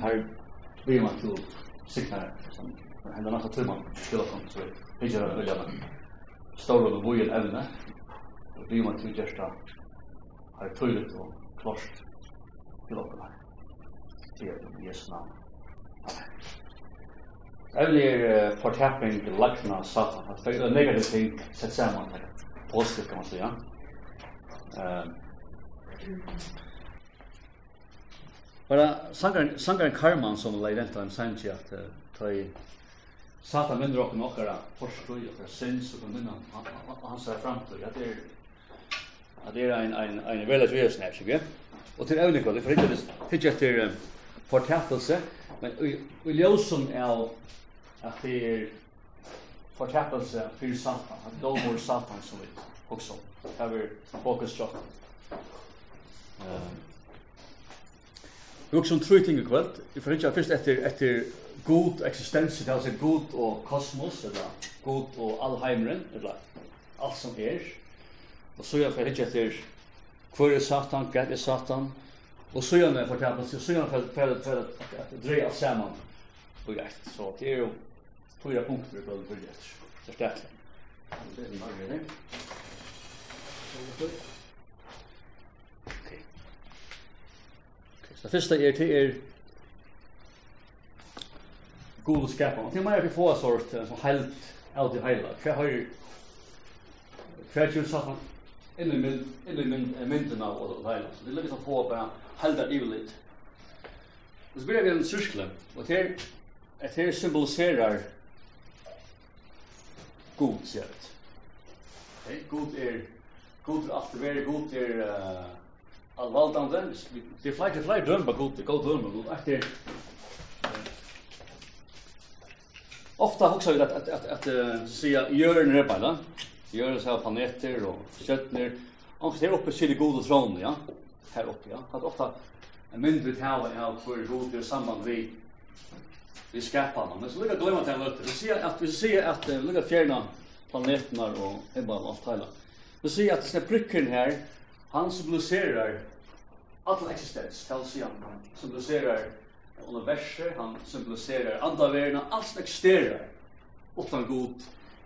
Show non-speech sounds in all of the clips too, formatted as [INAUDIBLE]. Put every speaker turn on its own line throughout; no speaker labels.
tar blir man till siktar som händer massa timmar till och så det gör väl jag stora och bojen ämne och blir man till just har tydligt och klart till och med det är Jesu namn Evne er fortapping til lakna satan. at Det er negativ ting sett saman. Positivt kan man sige. Ehm Bara sangaren sangaren Karman som lei rent om Sanchi at ta i satta mindre och några forskare og för sens og minna han sa fram til at er at er ein ein ein en väldigt väl snatch, ja. Och till övning kolla för inte det pitcha till förtätelse men vi ljósum är at det är förtätelse for satan at då mår satan som vi också. Här vi fokus på. Ehm Nu som trutling kvöld, vi får inte först efter efter god existens, det alltså god och kosmos eller god och allheimren eller allt som är. Och så jag får inte efter kvar är satan, gud är satan. Och så jag när för kapel så jag för för för att dreja samman. Och jag så det är ju fyra punkter på det. Så starkt. Det är Det første er til er god skapa. Det er mer vi få sort som helt av i hele. Hva har hva er jo satt inn i mynden av det Så Det er litt sånn på bare helt av ivelit. Og så blir vi en syskle, og det er at symboliserar god sett. Okay? God er god er alt det god er uh, av valdande, det er flere, flere dømme god, det er god dømme god, etter Ofta hugsa vi at at at at säga jörn här bara. Jörn så här planeter och stjärnor. Och det är uppe sig det gode tron, ja. her oppe ja. at ofta en mindre tal är allt för god det samband vi vi skapar man. Men så lukka glömma till lötter. Vi ser at vi ser att lukka fjärna planeterna og himlen och allt hela. Vi ser at det är her Han symboliserar all existens, sig Han symboliserar universet, han symboliserar andaverna, allt som existerar. Utan god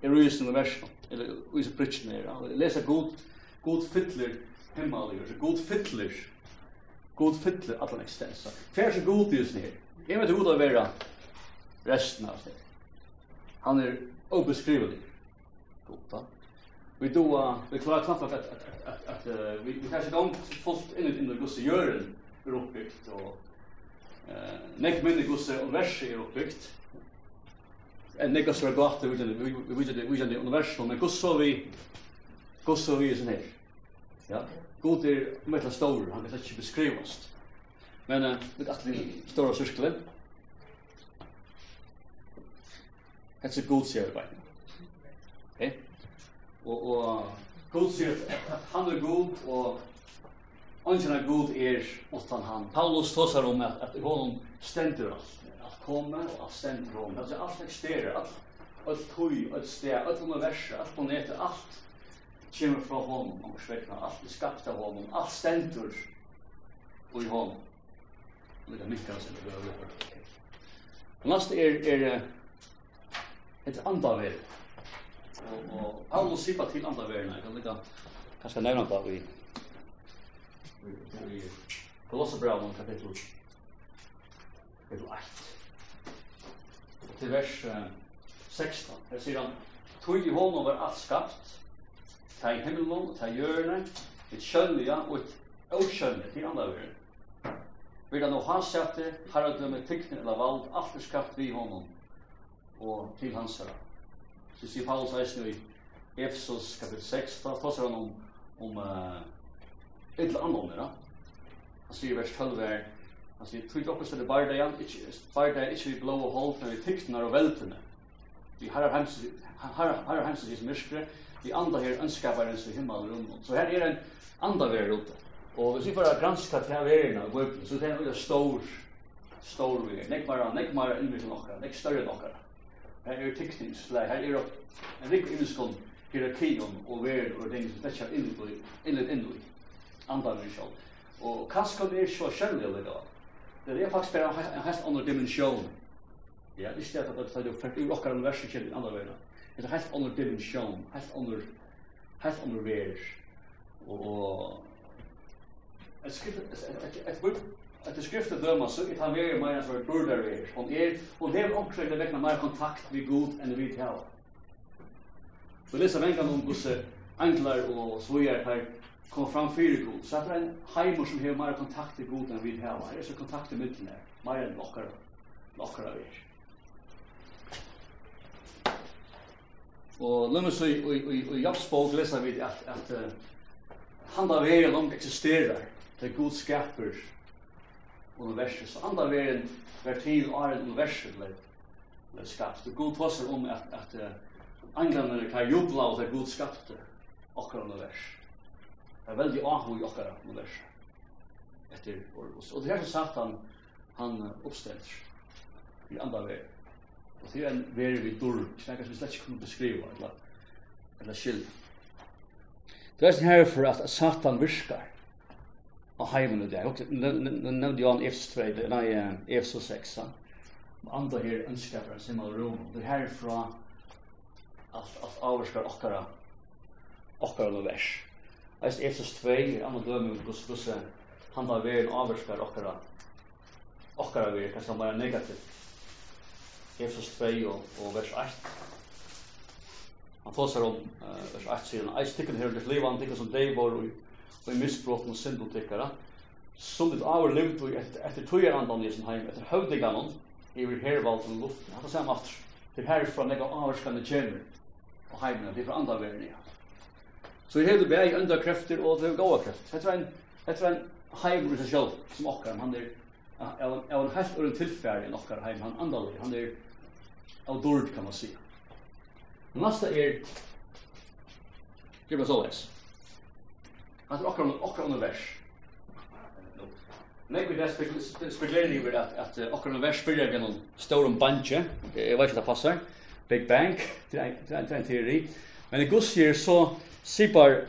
er rys universum eller ruisen pritsen er. Han leser god, god fytler himmaligur, så god fytler, god fytler all existens. Hver er så god i her? Jeg vet god av vera resten av det. Han er obeskrivelig. God, da vi då vi klarar knappt att att att, att vi, vi kanske gång först in i den gosse gören är uppbyggt och eh näck mindre gosse och vers är uppbyggt en näck så gott vi vi vi vi vi vi universum men gosse vi gosse vi är sen här ja god är med att stor han kan inte beskrivas men eh, med att vi stora cirkeln Hetta er gott sjálvbæði. Okay? Og, og Gud sier at han er god, og Ongen er god er utan han. Paulus tåsar om at, at honom stendur alt. Alt kommer, og alt stendur om. Altså alt eksterer, alt, alt tøy, alt sted, alt universet, alt planeter, alt kommer fra honom, om svekna, alt er skapt av honom, alt stender i honom. Og det er mykje hans enn det er. Næste er, er et andavel. Og, og Paulus sipa til andra verden, jeg kan lika kanskje nevna det i, i Kolossebraun kapittel kapittel 8 til vers 16 her sier han Tog i hånden var alt skapt ta i himmelen, ta i hjørne et kjønlige og et avkjønlige til andre verden vil han og hans hjerte herredømme tykne eller vald alt er skapt vi i hånden og til hans herre Så sier Paulus eisen i Efesos kapitel 6, da tar han om, om uh, et eller annet ånder. Han sier i vers 12 her, han sier, «Tryg oppe stedet bardeien, bardeien ikke vi blå og holdt, holdene vi tyktene og veltene. Vi herrer hemses i smyrskere, vi andre her ønskaperen som himmel og rommet. Så her er en andre vei ute. Og hvis vi får granska til her veien av bøkene, så er det en stor, stor vei. Nekk mer, nekk mer innvirkning okkara, nekk større enn okkara her er tekningsslag, her er en rik innskånd hierarkion og verden og ting som slett inn i, inn i, inn i, andan vi sjálf. Og kanskje det er så kjærlig eller da. Det er faktisk bare en helt annen dimensjon. Ja, det er stedet at det er fyrir i okkar universet kjent i andre verden. Det er helt annen dimensjon, helt annen, helt annen verden. Og, og, et skrift, et, et, et, et, det skriftet døma så er han veri meira enn som er burder er. Hon er, hon hever omkring vekna meir kontakt vi god enn vi tjava. Så lesa vengan om gusse anglar og svojar her kom fram fyrir god. Så er en heimur som hever meir kontakt vi god enn vi tjava. Her er så kontakt i mynden her, meir enn lokkara, lokkara er. Og lømme så i, i, lesa vi at, at uh, han da veri langt eksisterar, det er god skaper, universet, så andra veren var til åren universet ble, ble skapt. Og Gud tåser om at, at uh, anglandene kan jubla og det Gud skapte okkar univers. Det er veldig ahu i okkar univers. Etter, og, og det er som sagt han han oppstender i andra veren. Og det er en veren vi dur, snakkar som vi slett ikke kunne beskriva, eller, eller skilja. Det er sånn her for at Satan virkar og heimen i dag. Nu nevnte jag en Efs2, nej, Efs 6. Andra här önskapar en simmal rum. Det här är från att, att avskar okkara okkara univers. Eist Efs 2, andra andre om Guds Guds han var väl avskar okkara okkara vi, kanske bara negativt. Efs 2 och, och vers 8. Han tåsar om uh, vers 8 sidan. Eist tycken här, det livan tycker som dig var och og i misbrot og syndotikkere, som det avur levd og etter, etter tøyerandan i sin heim, etter høvdiganon, i vi hervalden og luften, hatt det samme aftur, til herfra nega avvarskande kjemur og heimen, det er fra andre verden ja. Så i hele bæg enda krefter og det er gåa kreft. Hette var en, hette var en heimur seg sjálf, som okkar, han er, av en helt og tilfæri tilfærd enn okkar heim, han andalig, han er av dord, kan man sige. Nasta er, det var såleis, Han er okkar okkar univers. Nei, vi der spekulerer over at at okkar univers byrjar við ein stórum bunche. Eg veit ikkje ta passar. Big Bang, det er en teori. Men i Guds sier så sipar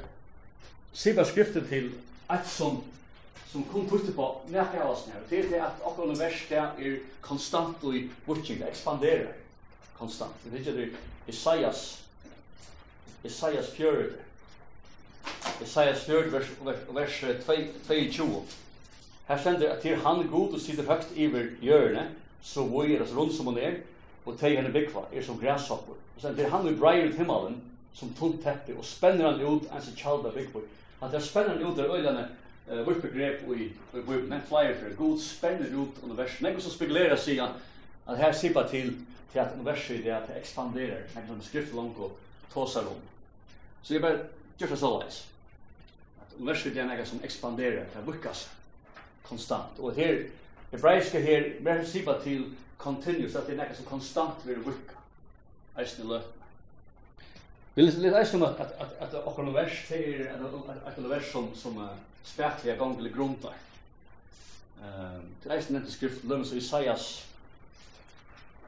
sipar skriften til at som som kun putte på nærke av oss her. Det er at akkurat univers der er konstant og i bortgjeng, det ekspanderer konstant. Det er ikke det Isaias Isaias 40 Isaias 4, vers, vers, 22. Her stender at til han god og sitter høgt iver hjørne, så voi er as rundt som han er, og teg henne byggva, er som græshopper. Og sen til han vi breier ut himmelen, som tungt teppe, og spenner han ut enn sin kjalda byggva. At det spenner han ut der øylene, uh, vårt begrep i Bibelen, men flyer for god spenner ut universet. Nego som spekulerer sier han, at her sipa til, til at universet er at det ekspanderer, nego som skriftet langt og tåsar om. Så jeg bare gjør det så leis universet er noe som ekspanderer, det vukkes konstant. Og her, hebraiske her, mer sipa til continuous, at det er noe som konstant vil vukka, eisen i løpene. Vi leser eisen om at, at, at, at akkur univers, det er et univers som, som uh, spærtlige gong vil grunda. Um, det eisen nevnte skrift, lømmes Isaias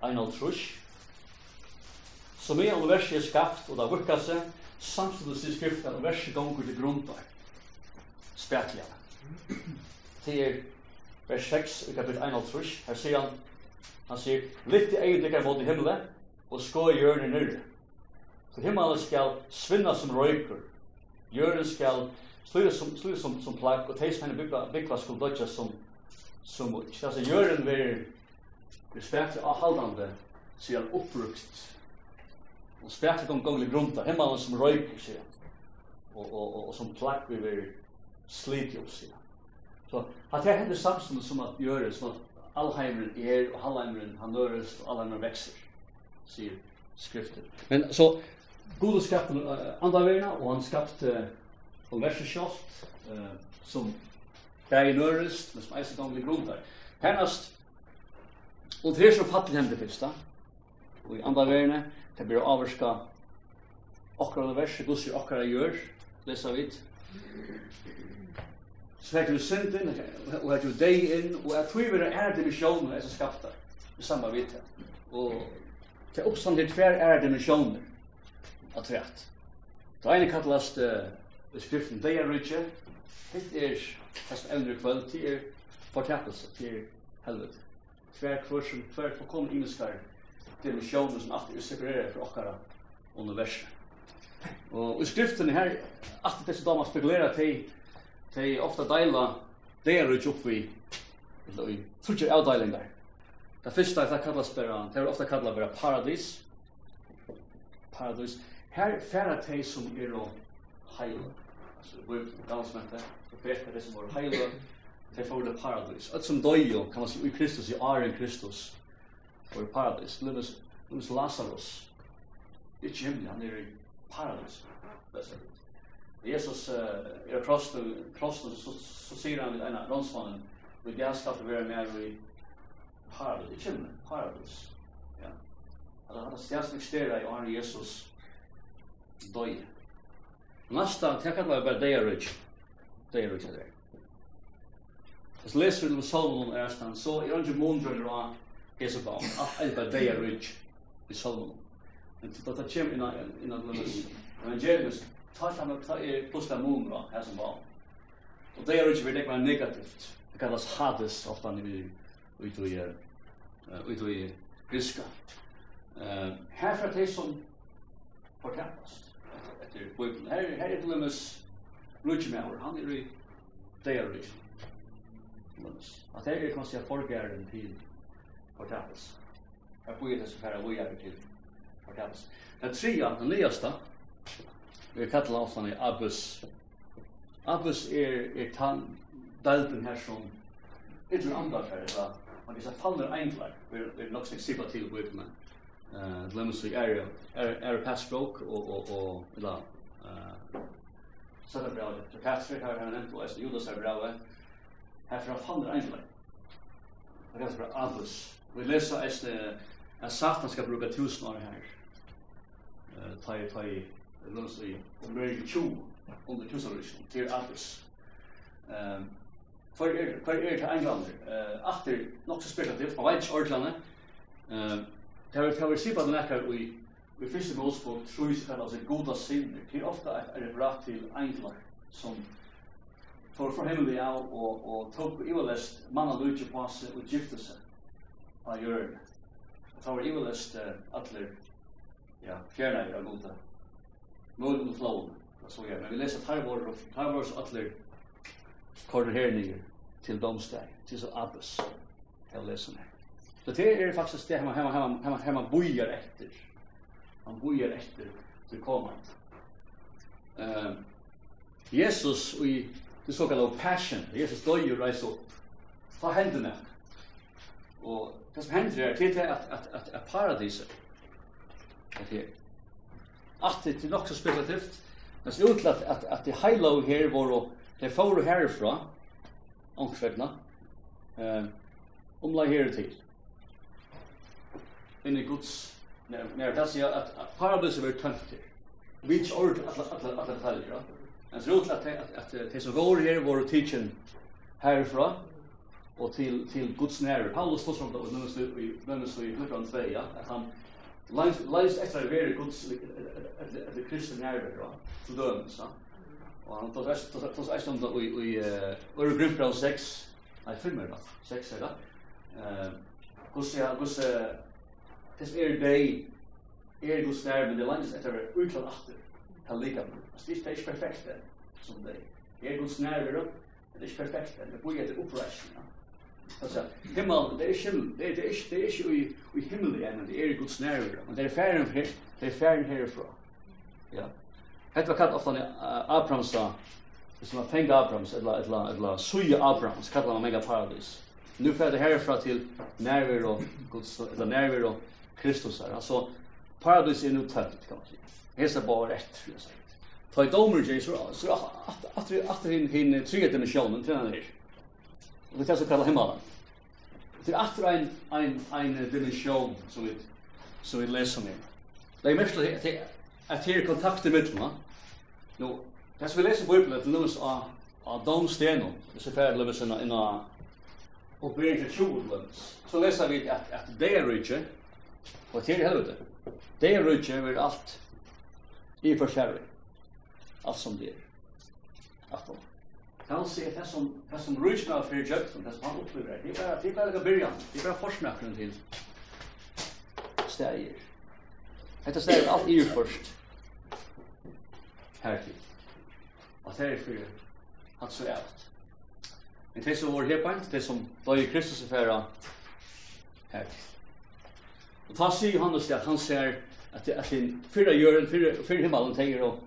1.5, som er universet er skapt, og det vukka seg, samtidig sier skriften at universet gonger til grunda spetliga. Det er vers 6 i kapitel 51. Her sier han, han sier, Litt i egen dykker mot i himmelen, og skå i hjørnet nyrre. For himmelen skal svinna som røyker, hjørnet skal sluta som, sluta som, som plakk, og teis henne bygla, bygla skulle dødja som, som mutt. Altså hjørnet vil respekt av haldande, sier han opprukt, og spetlig om gonglig grunta, himmelen som røyker, sier han, og, og, og, og som plakk vi vil sliter jo seg. Så at det hender samstånd som at gjøre det sånn at allheimeren er, og Alheimeren han nøres, og allheimeren vekser, sier skriften. Men så, Gode skapte uh, andre andaverna, og han skapte verset kjalt, uh, som bæg nøres, men som eisen gamle grunntar. Hennast, og det er som fattig hender fyrst, og i andre andaverna, det blir avvarska okkar universet, gussi okkar gjør, lesa vidt, så fikk du synden, og hadde du deg inn, og jeg tror vi er en dimensjoner som skapte, i samme vidt. Og til oppstand til tver er dimensjoner av trett. Det ene kallast uh, skriften deg er rydtje, hitt er fast evner kvöld, det er fortepelse, det er helvete. Hver kvart som hver forkommer ingenskar dimensjoner som alltid er separeret fra okkara universet. Og i skriften her, at det disse damer spekulerer til, til ofte deila, det er ikke opp i, i trutje avdeilinger. Det første er det kallas bare, det er ofte kallas bare paradis. Paradis. Her færa teg som er å heile. Altså, vi var gammel som heter, det bedre det som var heile, det får det paradis. et som døy, kan man si, i Kristus, i Aren Kristus, var paradis. Lønnes Lazarus, ikke himmelig, han er i paradis. Jesus uh, er kross krossen, krossen så, så sier han en av ena vi vil skal skaffe være mer i paradis, Ikke kjenne, paradis. Ja. Altså, han stjens som eksterer i Arne Jesus døy. Nasta, det kan være bare døy er rich. Døy er rich er det. Hvis leser du Salmon er stand, så er han ikke måndrønner av Jesu baum. Ah, det er bare døy er rich i Salmon. Men til at det kommer innan innan Lewis. Evangelius ta fram och ta er plus där mun va här som var. Og det är ikke väldigt mycket negativt. Det kallas hades ofta när vi ut och gör ut och gör griska. Eh här det som fortjentes etter Bibelen. Her, her er är Lewis Lutchmauer han er i det är ju. Att det är konstigt att folkgärden till förkastas. Jag det så färra vidare till kallas. Det trea, den nyaste, vi kallar ofta i Abbas. Abbas er, er tan, dalten her som ytler andra færre, da. Man kan faller eindlar, vi er nok snakk sipa til på ytler, uh, lemons vi är är är passbrok och och och la eh så där bra det passbrok har han nämnt och ju då så bra här från andra ändlar det er så bra allus vi leser är at Satan skal bruka tusen år her. Eh ta i ta i lås i om det är 20 under tusenrushen till Atlas. Ehm för er för er till England eh efter något så spekulativt på White Orlando. Ehm tar vi tar vi se på den här i vi fyrste målspåk på trus för altså goda synder. til ofta er det bra til englar som for for himmelig av og, og tok i og lest mannen lutje på seg og gifte seg av hjørnet ta var ivalest atler ja, fjerna i av gota. Målen og flåen, da så jeg. Men vi leser tarvor og tarvor så atler korder her nye til domsteg, til så abbes, til lesen her. Så det er faktisk det hemma, hemma, hemma, hemma, hemma bojar etter. Han bojar etter til komand. ehm Jesus i det såkallade passion, Jesus døy og reis opp, ta hendene. Og det som händer är till at, at, at, at paradiset. er her. At det er nok så spekulativt. Men så at, at, at det high her var og det får herifra, omkvädna. Eh omla her til. In i Guds när det sier at, at paradiset var tømt her. Vi Vilket ord att att att att Men så utlat att att det som går här var teaching härifrån och till till Guds nära. Paulus talar som det och nämns det i nämns det i Filippans 2 ja att han lies lies extra very good at the Christian nära då. Så då så. Och han tar rest tar rest om det i i Öre Grupp 6. Nej, filmer då. 6 är det. Eh Guds ja Guds det är det er Guds nära men det lives extra utan åter. Ta lika. Det är perfekt det. som det. Er Guds nära då. Det är perfekt. Det blir det upprörande. Alltså himmel det är himmel det är det är det är ju vi himmel igen det är Guds närvaro och det är färden här det är färden härifrån. Ja. Det var kallt ofta när Abraham sa det som var penga Abrahams eller eller eller suja Abrahams kallar man mega paradis. Nu för det härifrån till närvaro Guds eller närvaro Kristus här. Alltså paradis är nu tätt kan man säga. Hesa bara rätt skulle jag säga. Ta i domer Jesus så att att att hin hin tredje dimensionen till den här. Det är så kallar himmelen. Det är efter en, en, en dimension som vi, som vi läser om. Det är mest att det är kontakter med mig. Nu, det som vi läser på Bibeln, det nämns av, av de stenen, dessa färdlövelserna innan och blir inte tjolens. Så läser vi att, att det är rike, och det är helvete. Det är rike över allt i förskärring. Allt som det er. Att kan se det som det som rysnar av fyrir som det som han upplever. Det er bara det er bara byrjan, Det er bara försnacken til stegir. Detta stegir allt i först. Härligt. Og det er fyrir att så är Men det som var hepa, det som då i Kristus affära här. Og ta sig han og att han ser at det är en fyra gören fyra fyra himmelen tänker och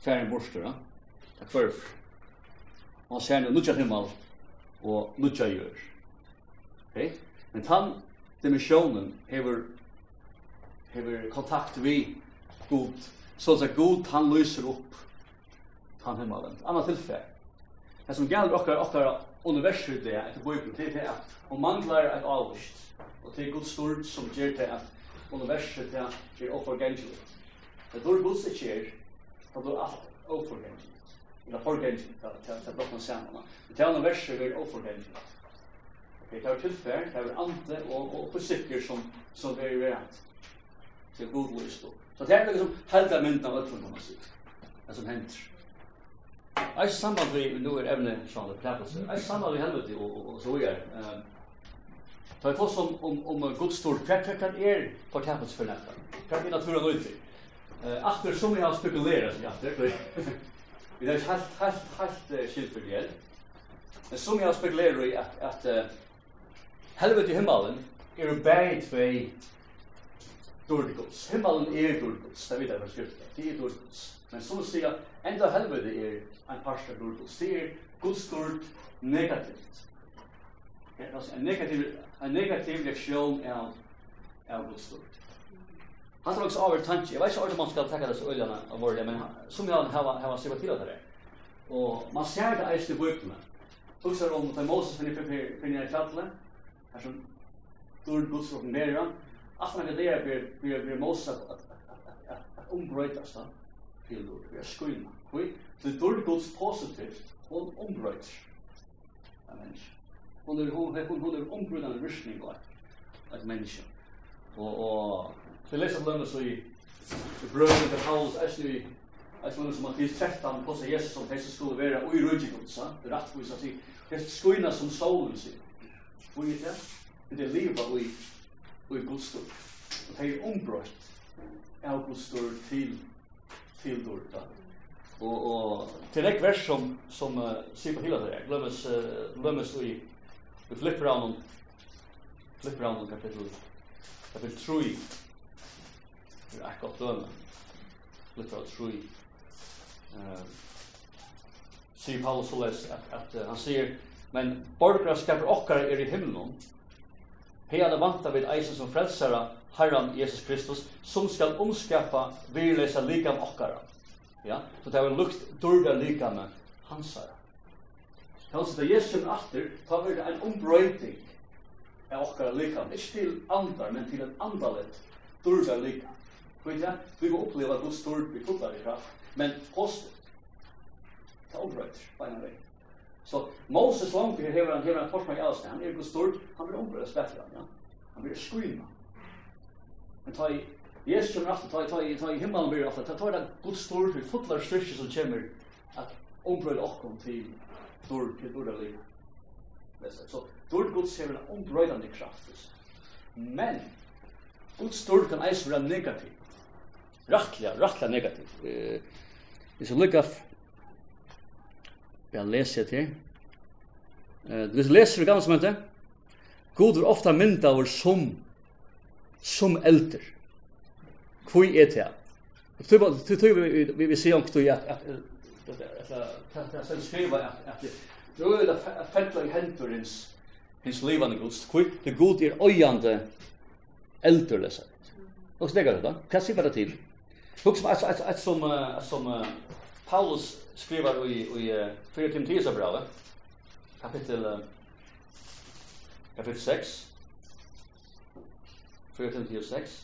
färden borstar. Tack för det. Han ser nu nutja himmel og nutja jør. Okay? Men tann dimensjonen hever, hever kontakt vi god, så at god han lyser opp tann himmelen. Anna tilfell. Det som gäller okkar okkar universet det etter boken till det att om manglar ett avvist och till god stort som gjør det at universet det er oppforgengelig. Det då god sig det er alt oppforgengelig. Det er fordelen til blokken sammen. Det er noen verser vi er ofordelen til. Det er tilfell, det er ante og, og prinsippir som, som er verant. Det er god lust. Så det er liksom halda mynden av öllum, kan man sier. Det som hender. Jeg er samband vi, nu er evne, sånn, det plæpelse, er samband vi helvete og, og, så er. Ta i foss om, om, om godstor, hva er er på tæpelse for nekta? Hva er naturen nøyde? Uh, after som jeg har spekulerat, after, Vi har helt, helt, helt skilt for det. Men som jeg spekulerer i at, at uh, helvete i himmelen er jo bare tvei dårliggods. Himmelen er dårliggods, det vet jeg fra skriften. Det er dårliggods. Men som sier, enda helvete er en parst av dårliggods. Det er godstort negativt. Det altså en negativ, en negativ reaksjon av, av godstort. Han tar också av tanke. Jag vet inte om man ska tacka det så av vår men som jag har har skrivit till det där. Och man ser det är i böckerna. Också om att Moses när ni finner i kattlen, här som dårlig godsrocken där, ja. Att man kan det är blir Moses att ombrötas, va? Till dårlig, vi är skulna. Okej? Så dårlig gods positivt, hon ombröts. Amen. Hon är hon hon hon ombrötande virkning, va? Att människa. Och och Så jag läser bland så i bröden till Paulus är ju Jag tror som att vi träffar han på sig Jesus som Jesus skulle vara och i rödjigod, så det är rätt vis att vi det skoina som solen sig. Vad är det? Det är livet och i i gudstår. Og det er ombrøtt av gudstår til, til dörta. Og, og til det vers som som uh, sier på hele det där. Glömmes uh, glömmes i vi flippar om flippar om kapitel kapitel 3 Det er akkurat døme. Litt av tru. Sier Paulus så les at, at uh, han sier Men borgerskapet okkar er i himmelen. Hei er vanta av eisen som frelsara Herren Jesus Kristus som skal omskapa virlesa likam okkara. Ja, så det er lukt durga likam hansara. Kanskje det Jesus som atter, ta vi en ombrøyting av okkara likam. Ikke til andar, men til en andalet durga likam. Kvidja, vi må oppleva god stort vi fullar i kraft, men kost ta ombrøyt, beina vei. Så Moses langt, langer hever han, hever han torsmar i alsen, han er god stort, han blir ombrøyt spetter han, ja. Han blir skryna. Men ta i, Jesus kommer alltid, ta i, ta i, ta i himmelen blir alltid, ta i den god stort, vi fullar styrke som kommer, at ombrøyt okkom til dår, til dår av livet. Så dår gods hever en ombrøytande kraft. Men, god stort kan eis vera negativ rattliga, rattliga negativ. Eh, vi ska lycka jag läser det här. Eh, vi läser det gamla som heter God var ofta mynda av som som älter. Kvui är det Det tror vi vi vi ser om att att att att att skriva att då är det att fälla i händurins hins levande guds Kvui det god är ojande älterlösa. Och snäggar det då. Kan se vad det till. Hugsa som att som som Paulus skriver i i 4 Timotheus brev kapitel kapitel 6 4 Timotheus 6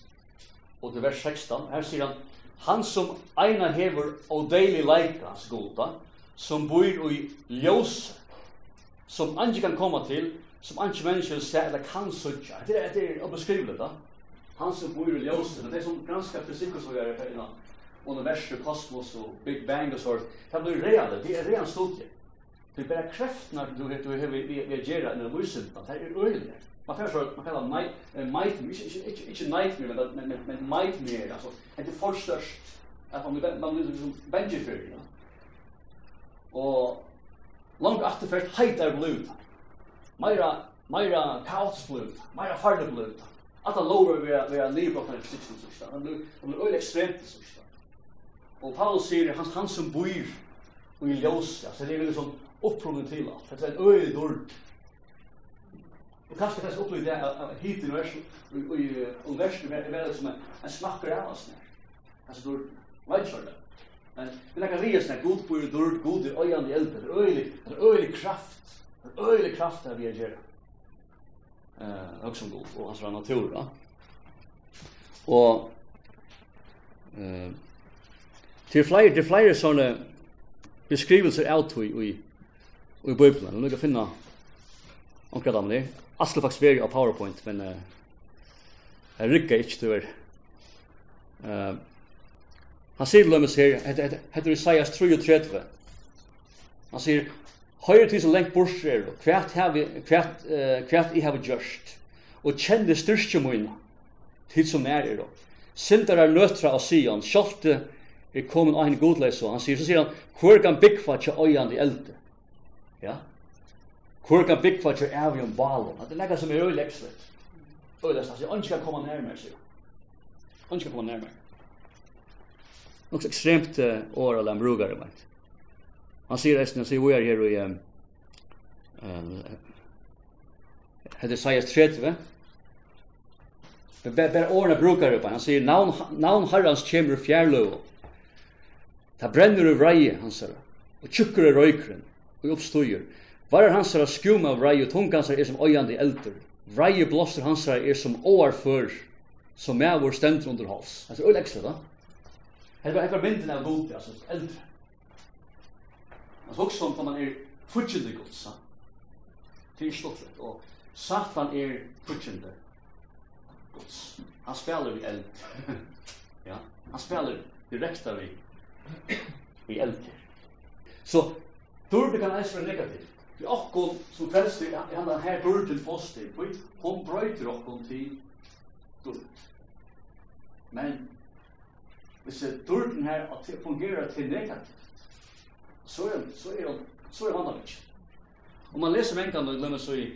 og til vers 16 her sier han han som eina hever og deilig leikas goda som bor i ljós som anki kan komma til som anki mennesker ser eller kan søtja det er, det er beskrivelig da han som bor i ljuset, men det som granskar fysik och så gör här innan universum, kosmos og Big Bang og sånt, det blir reale, det er reale studie. Det är bara kräftna du vet du har vi vi gör när vi syns på det är öliga. Man kan så man kallar night night inte inte nightmare men men men nightmare alltså det är förstörst att man man blir som Benji för ja. Och långt efter för heitar blue. Mera mera kaos blue, mera farlig blue alla lower vi är vi är nere på den sista sista. Han blir han är öle extremt sista. Och Paulus säger hans hans som bor i ljus, alltså det är väl som upprungen till att det är en öle dörd. Och kanske det är upplevt det att hit i vers och i vers det är som en snackar av oss när. Alltså då vad gör det? Men det är kan resa när god på dörd god i öjan i eld, det är öle, öle kraft. det är Öle kraft där vi är eh också god och hans natur va. Och eh till flyer till flyer såna beskrivelser av tog i i Bibeln. Nu kan finna onkra dem där. Askel faktiskt vara av PowerPoint men eh jag rycker inte till eh han säger lömmes här heter Isaias 33. Han säger høyre til så lengt bort er du, hvert, hevi, hvert, uh, hvert jeg har gjørst, og kjenne styrke mine, tid som nær er du. Sindar er nøtra av Sion, sjolte er kommet av henne godleis, og han sier, så sier han, hvor kan byggfa tja øyan i elde? Ja? Hvor kan byggfa tja av om balen? Det er nekka som er øylekslet. Øylekslet, han sier, ønsker jeg komme nærmere, sier han. Ønsker jeg komme nærmere. Något extremt år av dem brukar det, vet Han sier resten, han sier vi er her i hette Sajas 30, Bare årene brukar på. han sier, navn herrans kjemur fjærløv, ta brenner i vreie, han sier, og tjukker i røykren, og oppstøyer. Varar hans er skum av vreie, og tungan hans er som øyande eldur. Vreie blåster hans er som år åarfør, som er vår stendur under hals. Det er øyleksel, da. Det var mynden av god, altså, eldre. Men hugsa om man er fudgjende gods, sant? Det er stortlig. Og Satan er fudgjende Guds. Han spelar i eld. [LAUGHS] ja, han spelar direkta vi i eld. Så dörde kan eisra negativt. Vi akkon som frelst i henne her dörden positiv, for hon brøyter akkon til dörd. Men hvis dörden her fungerer til negativt, så er så er så er han ikke. Om man leser vem kan då glömma så i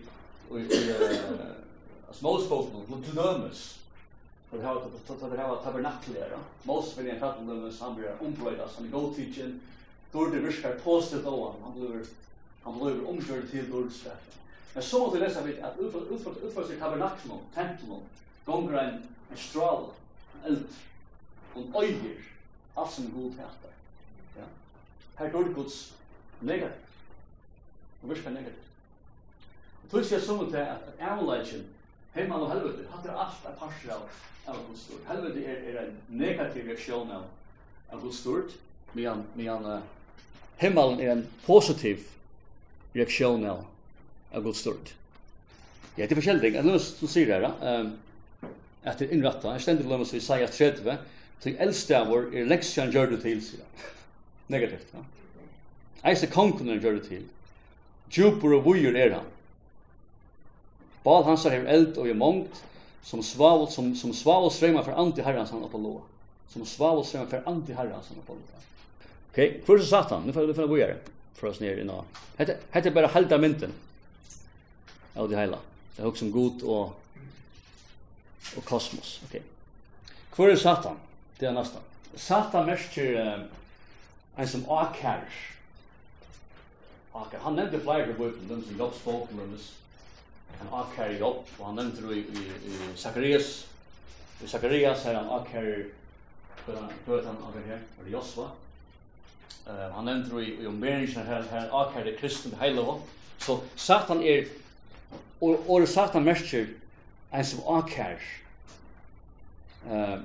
i as most folk no to glömma For how to to to have a tabernacle there. Most vill jag prata om dömes han blir omplöjda som go teaching då det viskar postet då han blir han blir omkörd till dårdsrätt. Men så måste läsa vi att utför utför utför sig tabernaklen, templen, gånger en strål, eld, och öjer, allt som god hästar. Her går Guds negativt. Og virka negativt. Og tog sier sånn til at avleggen, heimann og helvete, hatt er alt er parser av, av Guds stort. Helvete er, er en negativ reaksjon av, av Guds stort, medan, medan uh, himmelen er en positiv reaksjon av, av Guds stort. Ja, det er forskjellig. Jeg løs, du sier det her, um, at det er innrettet. Jeg stender lømmer så i Isaiah 30, til eldste av vår er leksjan gjør du til, sier han negativt. Ja. Eise kongen gjør det til. Djupur og vujur er han. Bal hans er eld og i mångt, som svavel, som, som svavel strømmer for anti herrens han oppe loa. Som svavel strømmer for anti herrens han oppe loa. Ok, hvor er satan? Nu får vi finne vujere for oss nere i nå. Hette, er bare halda mynten av det heila. Det er også god og, og kosmos. Ok. Hvor er satan? Det er nesten. Satan merker... Uh, en som akkar. Akkar. Han nevnte flere på bøyden, dem som jobbs folk, han akkar jobb, og han nevnte det i, i, i Zacharias, i Zacharias er han akkar, hva er han akkar her, var det Josva? Uh, han nevnte det i, i omberingen her, her akkar det kristne heilige, så Satan er, og, og Satan merker en som akkar, Uh,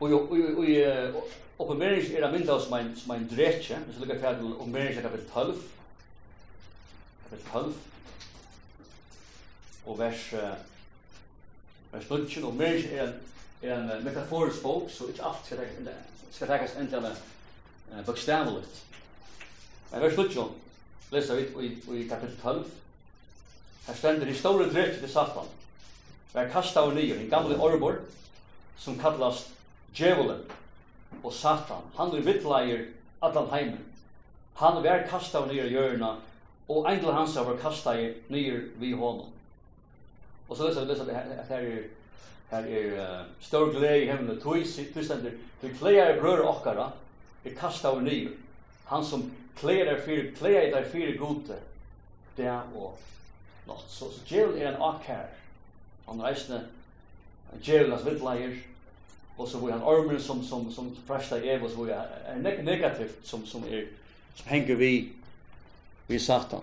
og, og, og, og, og Oppenbering er a mynda som en, som en dretje, hvis vi lukkar til oppenbering er kapitel 12, kapitel 12, og vers, uh, vers 19, og oppenbering er en, er en uh, metaforisk bok, så ikke alt skal skal takast enda uh, bokstaveligt. Men vers 9, leser vi i, i kapitel 12, her stender i store dretje til Satan, hver kastet av nye, en gamle orbor, som kallast djevelen, og Satan. Han er vittleier allan heimen. Han var kastav nere i hjørna, og engel hans var kastet nere vi honom. Og så leser vi leser at her er her er uh, stor glede i hemmene, tog stender, du kleier brød okkara, er kastav nere. Han som kleier er fyrir, kleier er fyrir gode, det og natt. Så, så djevelen er en akkær, han reisende, djevelen er vittleier, og så var han ormen som som som första är vad så är neg negativt som som är som hänger vi vi satan.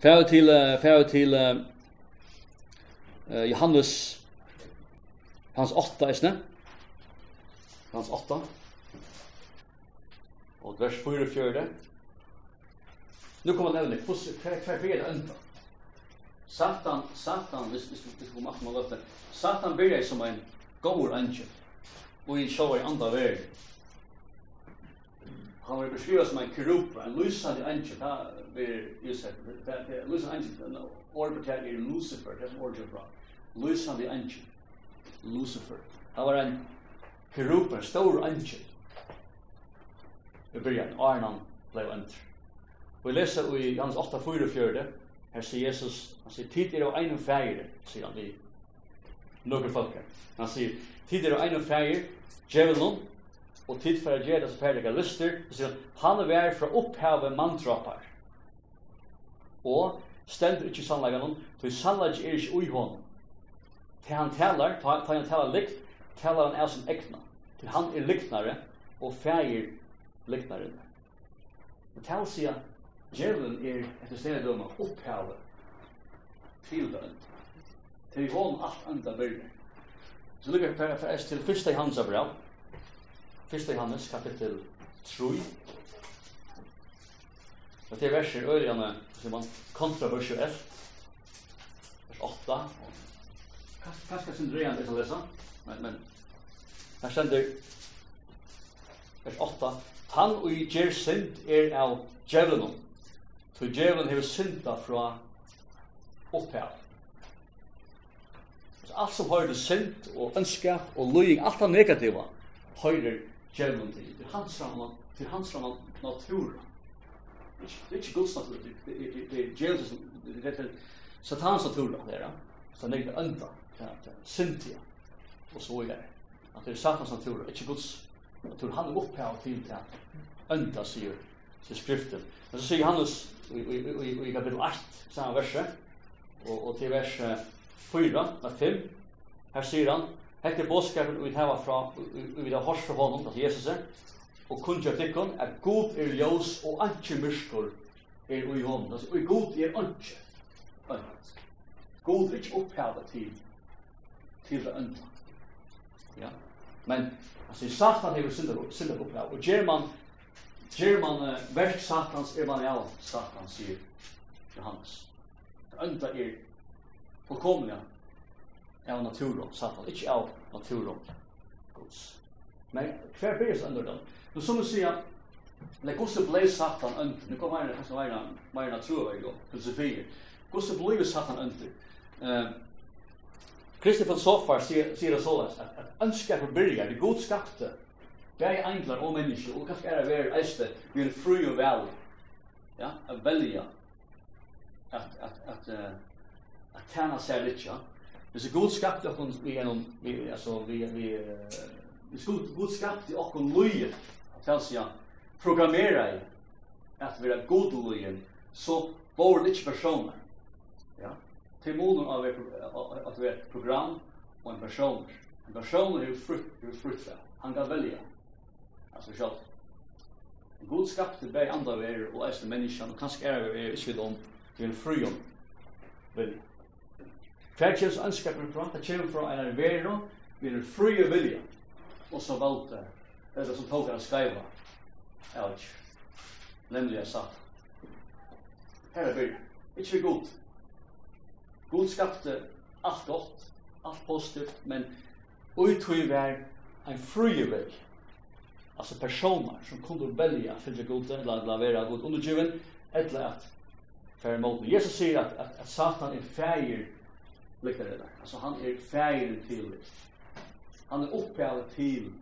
Fär till fär till eh Johannes hans 8 isne. Hans 8. Och vers 4 fjärde. Nu kommer nämligen hur hur hur det ända. Satan, Satan, visst visst visst kommer man löfte. Satan blir som en góður angel. Og i sjóar anda verð. Han var beskrivet som en kerup, en lysande angel, da blir Josef, en lysande angel, ordet på er Lucifer, det er som ordet bra, lysande angel, Lucifer, det var en kerup, en stor angel, i byrjan, Arnon blei entr. Vi leser i Johannes 8, 4, 4, her sier Jesus, han sier, tid er av einum fægir, sier han vi, nokre folk. Han sier, tid er ein og feir, djevelen, og tid for å gjøre det som ferdige lyster, og sier, han er vær fra opphavet mandrapar. Og stendur ikke sannleggen hon, for sannleggen er ikke ui hon. Til han talar, til han talar likt, talar han er som ekna. Til han er liknare, og feir liknare. Og til han sier, djevelen er etter stedet dømme opphavet til dømt til er hon alt enda verre. Så lukkar vi for oss til 1. Johannes brev. 1. Johannes kapittel 3. Og det er verser ørjane som man kontroversielt. Vers 8. Kanskje sin drøyende til å lese, men, men her stender vers 8. Han og i gjer synd er av djevelen. For djevelen hever synda fra opphavet allt som har det synd og ønskap og løying, allt det negativa, høyre djevelen til. Det er hans ramla, det er hans ramla natura. Det er ikke Guds natura, det er djevelen som, det er satans natura, det er Så det er ønda, syndia, og så er det. At det er satans natura, ikke Guds natura. Han er opphav til det ønda, sier til skriften. Men så sier Johannes i kapitel 8, samme verset, og til verset 4, nei 5, her sier han, hette bådskapen vi hava fra, vi har hors fra honom, altså Jesus, og kun kunngjør tikkun, at god er ljós og anki myrskur er ui honom. Altså, ui god er anki, anki. God er ikke opphavet til, til det andre. Ja, men, altså, satan hever synder opphavet, og gjer German, German uh, verk satans er man ja, satan, sier Johannes. Det er fullkomliga av naturen, satan, ikkje av naturen. gods. Men hver blir det under den. Nu som du sier, Men Guds blev satan önt, nu kommer han att vara mer naturlig då, filosofier. Guds blev satan und, uh, Kristi von Sofar sier säger det såles, at att önska för börja det Gud skapte. Bäi enklar og människor og kanskje er det väl eiste, vi en fru og vel, Ja, att välja. at, at, att att seg litt, ja. Hvis så god skapte och vi gjennom, vi altså, vi vi hvis god god skapte och en loje att alltså programmera i at vi er god loje så bor det ikke personer. Ja. Til målen av at vi er ett program og en personer. En person frutt, er är frukt. Han kan välja. Alltså En God skapte bäg andre värld og äldre menneskene, og kanskje er vi inte vid om vi, en fri om. Välj. Hver Kvarkjøs ønskapen fra, det kommer fra en vero, vi er fri og vilja, og så valgte det som tog han skreiva, er ikke, nemlig jeg sa, Her er byrja, ikke vi god. God skapte alt godt, alt positivt, men uttøy var en fri og vilja. Altså personer som kunne velja å fylge god, eller la vera god undergiven, eller at færre mot. Jesus säger att att at Satan är färger lykkarinar. Altså han er fægir til han er oppgave til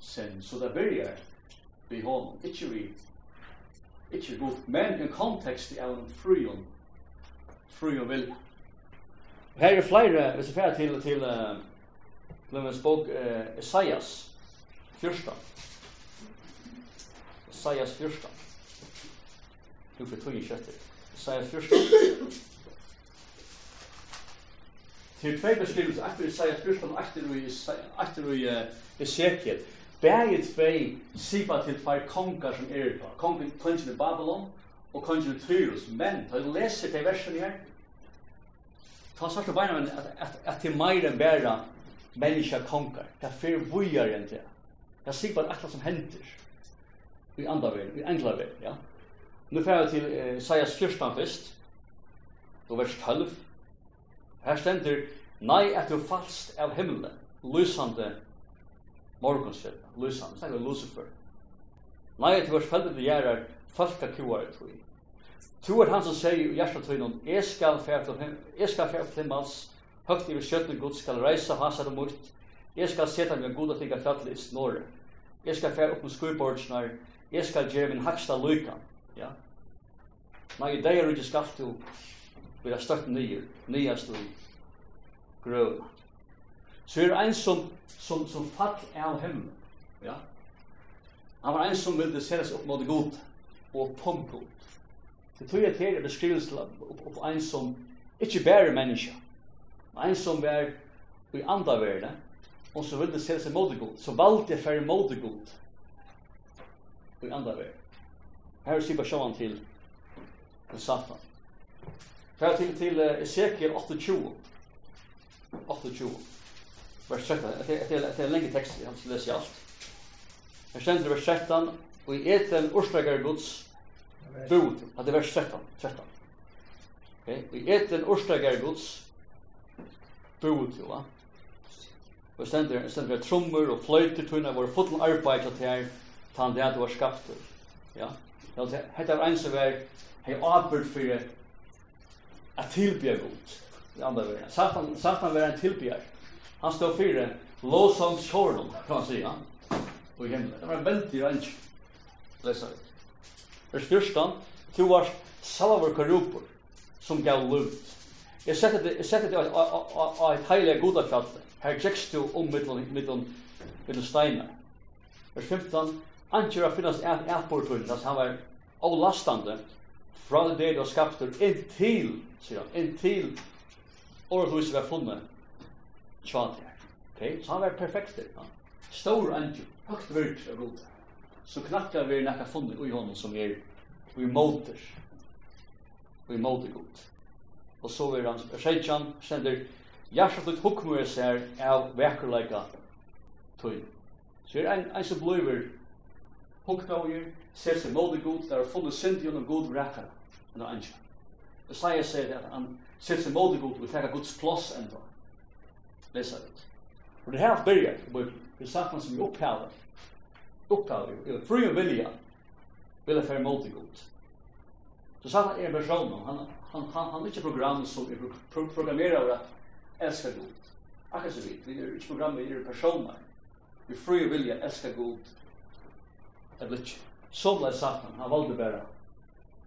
sen, så det byrjar vi honom, ikkje vi ikkje god, men en kontekst i en frujon frujon vil her er flere, hvis vi fægir til til uh, til en spok uh, Esaias 14 Esaias 14 du får tog i kjøttet Esaias 14 Her tvei beskrivelse, etter i Isaiah 14, etter i Ezekiel, begge tvei sipa til tvei konger som er på. Kongen, kongen i Babylon og kongen i Tyrus. Men, da jeg leser de versene her, ta svart og beina at, at, at det er meir enn bæra menneska konger. Det er fyrir vujar enn det. Det er sipa at som hender i andavein, i englavein, ja. Nu fyrir vi til Isaiah 14 først, og vers 12, Her stender, nei at du falst av himmelen, lysande morgonskjøtta, lysande, snakker Lucifer. Nei at du var feldet til gjerrar, falka kuar i tui. Tu er han som sier i hjertet tui noen, jeg skal fjert til himmelen, jeg skal færa til himmels, høgt i skjøtten god skal reisa hasar og mot, jeg skal seta meg god og tinga fjall i snorre, jeg skal færa opp med skuibordsnar, jeg skal gjere min haksta lykan, ja. Nei, i dag er du ikke skalt du vi har støtt nye, nyast og grøvna. Så er ein som, som, som fall av himmel, ja. Han var ein som ville seres opp mot god, og pump god. Det tog jeg til å er beskrivelse opp ein som ikke bare menneske, men ein som var i andre verden, og som ville se seres mot god, så valgte jeg for mot god, i andre verden. Her sier bare sjåan til, til Satan. Fær til til Ezekiel 28. 28. Vers 13. Det er er lengre tekst, han har ikke lese alt. Her stender vers 13, og i eten orsdager Guds bud, at det er vers 13. 13. Okay. Og i eten orsdager Guds bud, jo va? Og stender, stender trommer og fløyter tunne, vår fotlen arbeid til her, tann det at du var skapt. Ja? det er en som er hei arbeid for att tillbe Gud. I andra världen. Satan, Satan var en tillbjär. Han stod för lovsångs kan man säga. Och i himlen. Det var en väldig range. Läsa det. Vers 14. Tu var salvar korupor som gav liv. Jag sätter det, jag sätter det av ett heilig goda kjallt. Här gicks du om mittlån steinar. Vers 15. Antjera finnas ett ätbortun, alltså han var avlastande från det det inn til sier han, inntil århuset var funnet tjant her. Okay? Så han var perfekt der. Ja. Stor angel, høgt virt av god. Så knakka vi nekka funnet ui honom som er ui måter. Ui måter god. Og så er han, Seidjan, stender, hjertet ut hukkmøyre seg av vekkerleika tøy. Så er en, en som blir hukkmøyre, ser seg måter god, der har funnet synd gjennom god rekker enn angel. Isaiah sier at han ser seg mot god og tar Guds plass enda. Lesa det. For det her byrjar, det sagt man som vi opphaver, opphaver, eller fri og vilja, vil jeg fære mot god. Så satan er en person, han, han, han, han er ikke program som er programmerer over at elsker god. Akkurat så vidt, vi er ikke program, vi er personer. Vi fri og vilja elsker god. Det blir ikke. Så ble satan, han valgte bare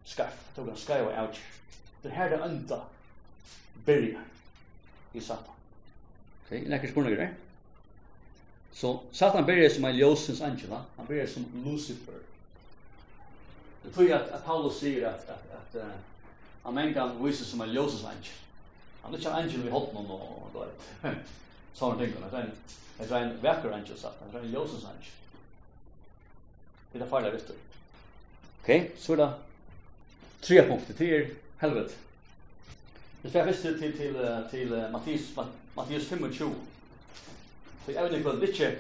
skarf, tog han skarf og avgjør. Det här det enda börjar i Satan. Okej, okay, näkar spurningar där. Så Satan börjar som en ljusens angel, han börjar som Lucifer. Det tror jag att, Paulus säger att, att, att uh, han mänkan visar som en ljusens angel. Han är inte en angel vi hållt någon och då är det. Sådana ting, det är en verkar angel Satan, det är en ljusens angel. Det är det farliga visst. Okej, okay, så är det tre punkter till helvete. Det står først til, til, til Matthias, Matthias 25. Så jeg vet ikke hva det ikke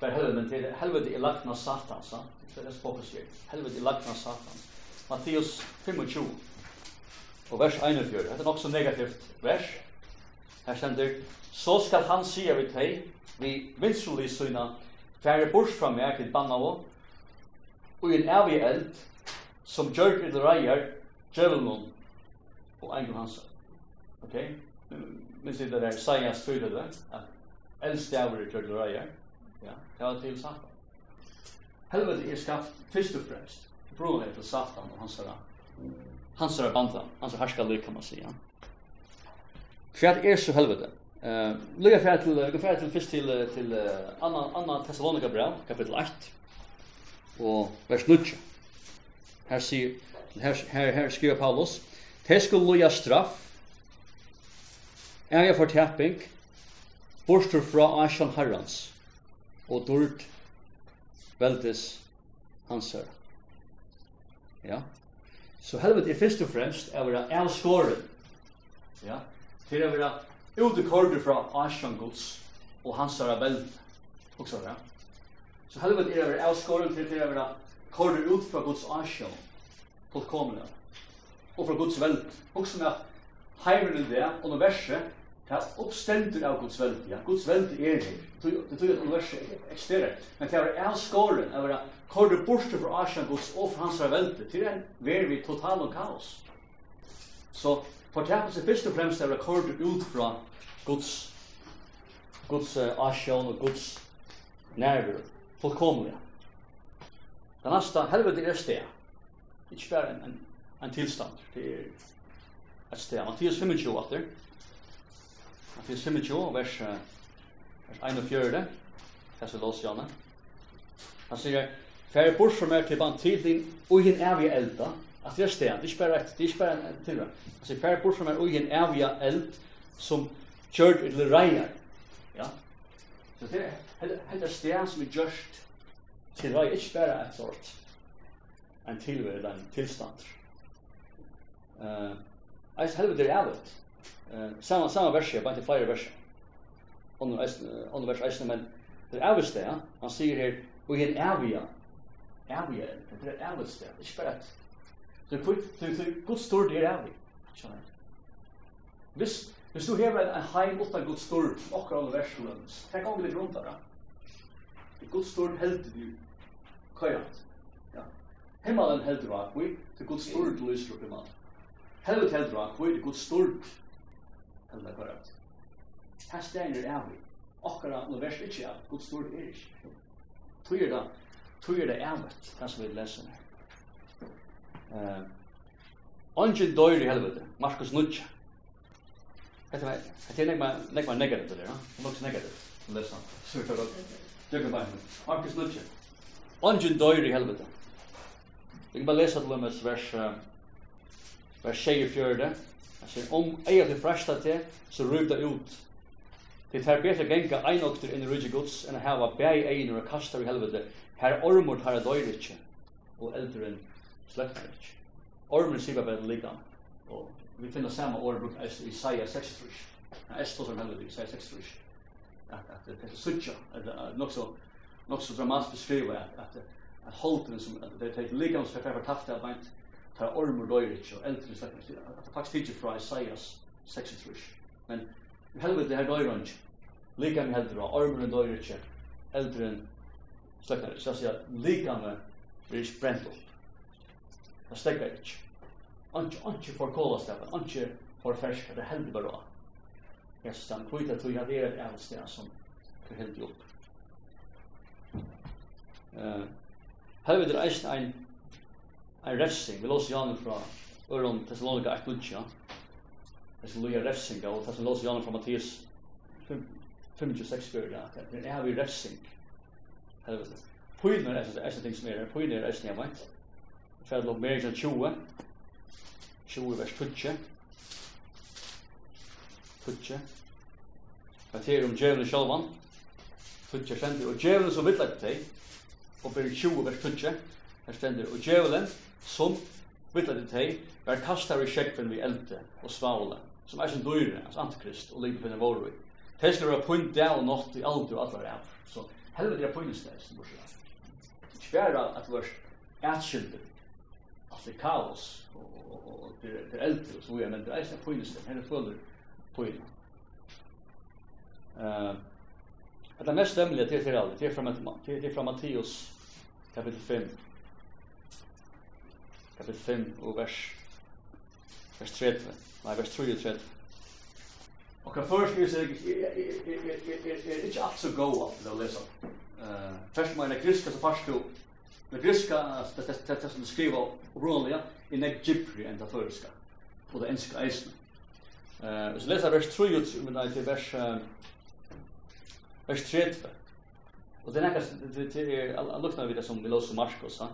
var helvete, men til helvete i lagt av Satan, så det er spåkes her. Helvete i lagt av Satan. Mattias 25. Og vers 41. Det er nok så negativt vers. Her stender, så skal han sige vi teg, vi vinsrolig syna, færre bors fra meg til Bannavå, og en evig eld, som gjør i det reier, djevelen og en Johansa. Ok? Men sier det der Isaias tydde det, at eldste avgjør i kjørte røyer, ja, det var til satan. Helvete er skapt først og fremst, broen er til satan og hans herre, hans herre bandla, hans herre herska lyk, kan man sige. Hva er så helvete? Uh, Lyga fyrir til, vi fyrir til fyrst til, til uh, Anna, Anna Thessalonika brev, kapitel 8, og vers 9. Her sier, her, her, her skriver Paulus, Te skulle loja straff, er for tapping, bortur fra Ashan Herrans. og dord veldes hansar. Ja. Så helvet er først og fremst er vera elskåren. Ja. Til er vera utekordur fra Ashan Guds og hansar veld. Også, ja. Så helvet er vera elskåren til er vera kordur ut fra Guds Ashan fullkomna. Ja og fra Guds veld. Også med at heimen i det, universet, det er oppstendur av Guds veld. ja. Guds veld är det. Det tror jag att universet eksisterer. Men det är av skåren, det är korre borste för Asian Guds og fra hans völd. Till en ver vi total og kaos. Så för det er først og fremst främst är korre ut från Guds Guds Asian och Guds nerver. Fullkomliga. Den neste, helvete är steg. Inte bara en en tilstand. Det er et sted. Mattias 25 atter. Mattias 25, vers, vers 41. Hesse lås, Janne. Han sier, Færre bort som meg til bant til din, og hin evige elda. At det er sted, det er ikke bare et, det er ikke bare en tilra. Han sier, færre bort som meg, og hin evige eld som kjørt eller reier. Ja. Så det er helt sted som er gjørst til reier, ikke bare et sort. En tilvære, en tilstand. Eh, eis helvete er avut. Eh, sama sama versi, bara til fire versi. Onur eis onur vers eis men det er avut der. Han sier her og hin avia. Avia, det er avut der. Det er spett. Så kvitt, så så god stor det er avia. Skjønner. Hvis hvis du hever en heim utan god stor, okkar onur versen, så kan du grunta det. God stor held du kajat. Ja. Himmelen heldur at vi, til god stor du lyser opp i mannen. Helvet heldur han, hvor er det god stort? Helvet er korrekt. Her stein er avig. Okkara no vers ikke av, god stort er ikke. Tog er det, tog er det avigt, hva som vi leser her. Ongen døyr i helvete, Markus Nudja. Hette meg, hette jeg nekma negativt det der, nok så negativt. Lesan, surt og godt. Døkker bare, Markus Nudja. Ongen døyr i helvete. Vi kan bare lese til og med vers vers 24, han sier, om eier til fresta til, så ryv det ut. Det er bedre genga ein okter inn i rydde gods enn å hava bæg einer og kasta i helvete. Her ormur tar jeg døyr ikkje, og eldren sløkner ikkje. Ormur sier bare ligan, og vi finner samme ordet bruk i Isaiah 6 frisk. Han er stå som helvete i Isaiah 6 frisk. At det er suttja, nok så nok så dramatisk beskriva at at holden som det er ligan som er tatt av beint ta ormur løyrit og eldre slags faktisk tidsi fra Isaias 36 men helvete her døyr han lika med heldur og ormur døyr ikke eldre enn sleknar så sier lika med blir sprent opp det stekker ikke Anki, anki for kålastefan, anki for ferska, det heldur bara. Jesus, han kvita tog jeg det er et sted som er heldig opp. Uh, Helvete er eisen ein en refsing. Vi låser Janne fra Øron Thessalonika 1 Nudja. Det som loja refsing, og det som låser Janne fra Mattias 25-6 bjør, ja. Det er vi refsing. Helvete. Pyner er det eneste ting som er, her. pyner er eneste jeg vet. Ferd lov mer enn 20. 20 vers 20. 20. Det er om djevelen sjalvan. 20 stendur, og djevelen som vil vill til. og ber 20 vers 20. Her stendur, og djevelen, som vittla til teg, var kastar i sjekven vi elte og svavle, som er sin dyre, altså antikrist, og ligger finne våre vi. Teg skal være punt det og nått i alder og allar av. Så helvete er pynt det, som borsi av. Ikke bare at det var atskilder, at det er kaos, og det er eldre, og så vi er, men det er eisen pynt det, henne føler føler Uh, Det er mest stemmelige til til alle, til fra Mattius kapitel 5, kapitel 5 og vers vers 30 nei vers 33 og hva først vil jeg er ikke alt så god alt det å lese først må jeg nek griska så fast jo nek griska det som du skriver obrunnelige i nek gypri enn det føreska og det enska eisne hvis du leser vers 33 men det er vers vers 30 Og det er nekkast, det er lukna vi det som vi låser Marskos, ha?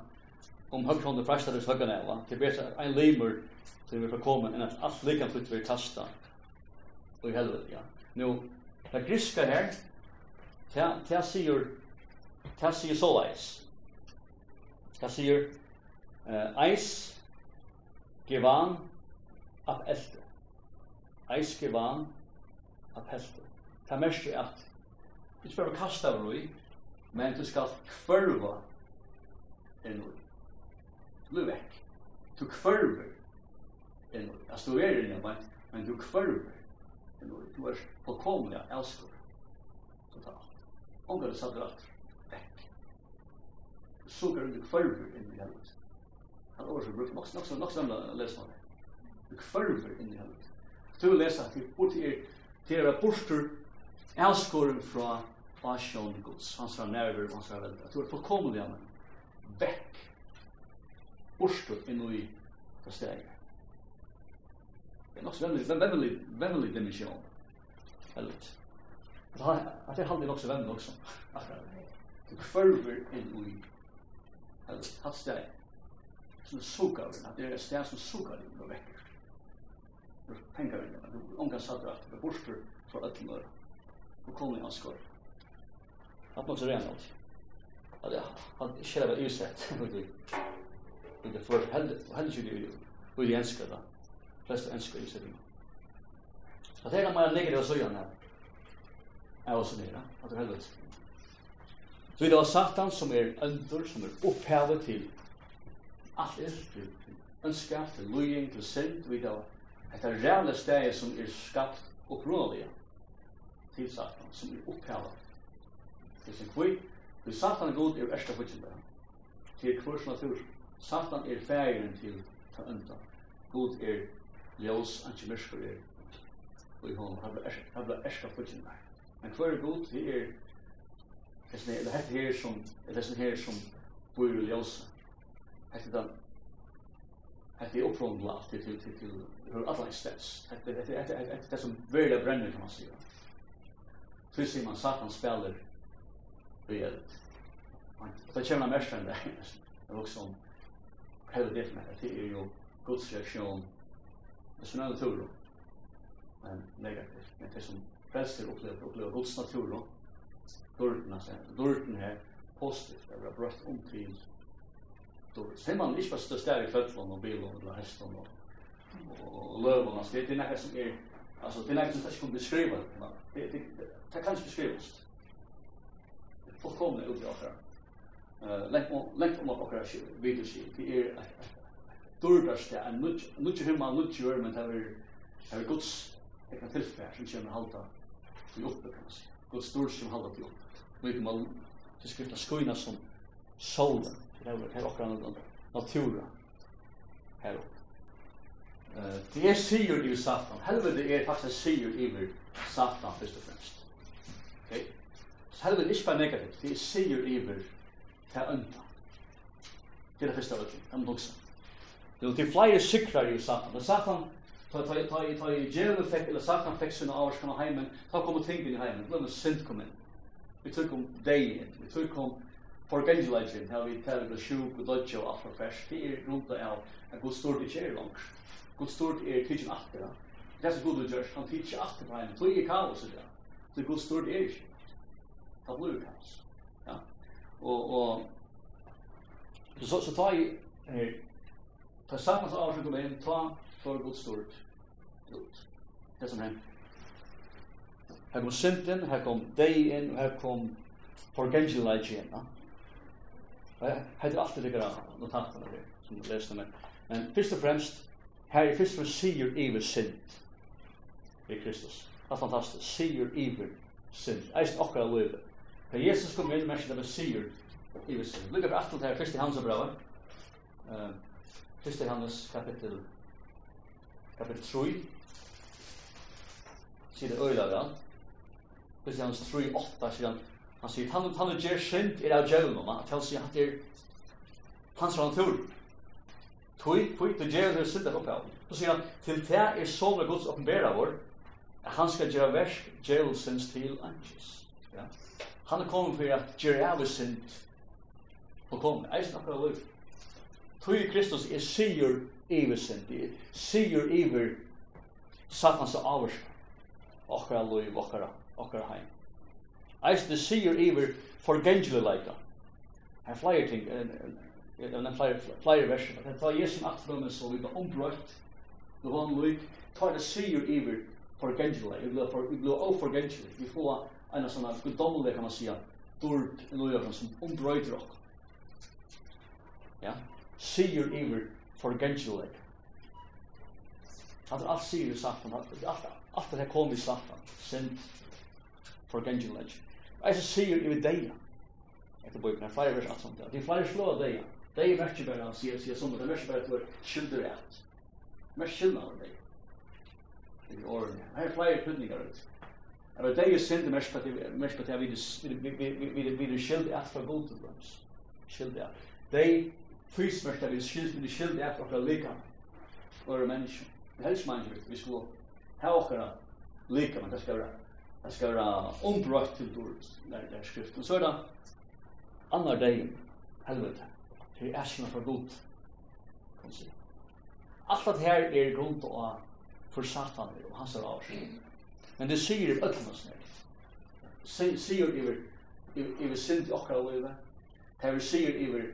om högtrådande frästares höga näva. Det blir en limer som vi får komma än att allt lika flytt vi tasta. Och i helvete, ja. Nu, det griska här, det säger, det säger så leis. Det säger, eis, gevan, ap elte. Eis, gevan, ap elte. Det mest är att, du ska kasta över men du ska kvörva en ui. Du blir vekk. Du kvarver. Altså, du er inne, men, men du kvarver. Du er på komende elstor. Totalt. Omgå det satt rett. Vekk. Du suger du kvarver inn i helvet. Han har også brukt nok nok nok sammen å lese lesmann. Du kvarver inn i helvet. Du lesa til bort i til er borster elskoren fra Asjon Guds, hans fra nerver, hans fra veldig. Du er på av men vekk borstut inn i hva steg. Det er nok så vennlig, vennlig dimensjon. Helvete. At det halde nok så vennlig også. Du kvarver inn i helvete, hatt steg. Som sukar, at det er steg som sukar inn og vekker. Du pengar inn, du omgang satt at du borstut for ötlmör og kolning hans skor. Hatt nok så renalt. Ja, han kjæra var usett i det får heller ikke det og i enska da. Flest enska i sitting. Så det er man ligger og søyan her. Er også nere, at det er heldig. Så det er satan som er ønder, som er opphavet til alt er, til ønska, til løying, til synd, vi da. Et er reale steg som er skapt opprunalige til satan, som er opphavet. Det er sin kvig, til satan god er versta fyrir det. Til kvurs natur. Satan er fægeren til ta unda. God er ljós, anki myrskur er og i hon, han blir erska fulltjen der. Men hver er god, det er det er her som er det her som bor i ljós. Hette den hette er opprundla alltid til til til hur alla istens. Hette er det som verda brenner kan man sige. Fyrst sier man Satan spelar vi [LAUGHS] er. Og det kommer han mest enn det. Det er også hele det med det er jo Guds reaktion personell natur men negativt men det som frelser opplever opplever Guds natur dörren alltså dörren här positivt det var bröst om till då ser man inte vad stå står i kvällsvån och bilen och hästen och och lövarna så det är nästan som är alltså det är nästan som kan beskriva det det det kan inte beskrivas fullkomna ut i eh lengt om okkara videoskip. Det er et dårdarste, en nutje himma, nutje jord, men det er gods kan tilfær som kommer halda til oppe, kan man si. Gods dår som halda til oppe. Nå kan man skrifta skoina som sola, det er okkar natura her eh Det er sigur i Satan. Helvete er faktisk sigur i Satan, fyrst og fremst. Okay? Helvete er ikke bare negativt, det er sigur i Satan ta unda. Det er det første av det, det buksa. Det er til flere sikrar i satan. Det satan, ta ta ta ta i jail effect eller satan fikk sine avskan av heimen, ta kommer ting inn i heimen, det synd kom inn. Vi tog om deg vi tog om for her vi tar det sjuk og dodge og alt for fers, det er rundt av at god stort ikke er langt. God stort er tidsen atter, det That's så god du can teach after time. på heimen, tog er kaos i det. Det god stort blue ikke. Det og og så så tar jeg eh tar samma så avsjuk med en ta for god stort. Det som hänt. her kom synden, her kom dig in, her kom forgengel light igen, va? Ja, hade alltid det där notaterna där som du leste med. Men først og fremst, her er først og fremst sier iver synd. i Kristus. Det er fantastisk, sier iver synd. Eisen okkar livet. Da Jesus kom inn, mersi det var sier i visse. Lukka på atle her, fyrst i hans brava. Fyrst i hans kapitel kapitel 3 sier det øyla da. Fyrst i hans 3, 8 sier han han sier han han er gjer synd er av djevelen han sier han er hans rann tur Tui, tui, tui, djevelen er syndet oppav. Så sier han, til det er sånne gods oppenbæra vår, han skal gjøre versk djevelsens til anges. Ja. Han er kommet for at gjøre av sin og kom, eisen akkurat liv. Tui Kristus er sier iver sin, er sier iver satans og avers akkurat liv, akkurat, akkurat heim. Eisen er sier iver forgengelig leika. Her flere ting, en flyer, flyer version, at ta Jesu nattfrummet så vi var ombrøtt, det var en lik, tar det sier iver forgengelig, vi blir oforgengelig, vi får en sånn guddommelig, kan man si, dord i løyre som ombrøyder dere. Ja? Sier iver for gengjeløyre. At alt sier i satan, alt, alt alt det her kom i satan, synd for gengjeløyre. Jeg sier iver deia, etter bøyken, er flere vers alt sånt, det er flere slå av deia. Deia merker bare, han sier, sier sånn, det merker bare at du er skylder i alt. Merker skylder av deia. Det er årene. Her er flere tydninger ut. Men det är synd mest på mest det vi vi vi vi vi skild att för god till oss. Skild där. De fys mest vi skild vi skild att för lika. För människa. Helst människa vi skulle ha också lika men det ska vara det ska vara ombrott till dåligt när det är skrift. Och så är det andra dagen helvete. Det är ärsna för god. Kan se. Allt det här är grund och for satan og hans er avsked. Men det sier öll oss nere. Sier iver, iver synd i okra livet. Det er sier iver,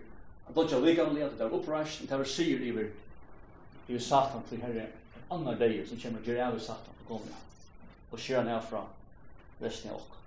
at dodja likamlig, at det er uppreist. Det er sier iver, iver satan til herre, annar deir som kommer til av satan til gomna. Og skjer han herfra, resten av okra.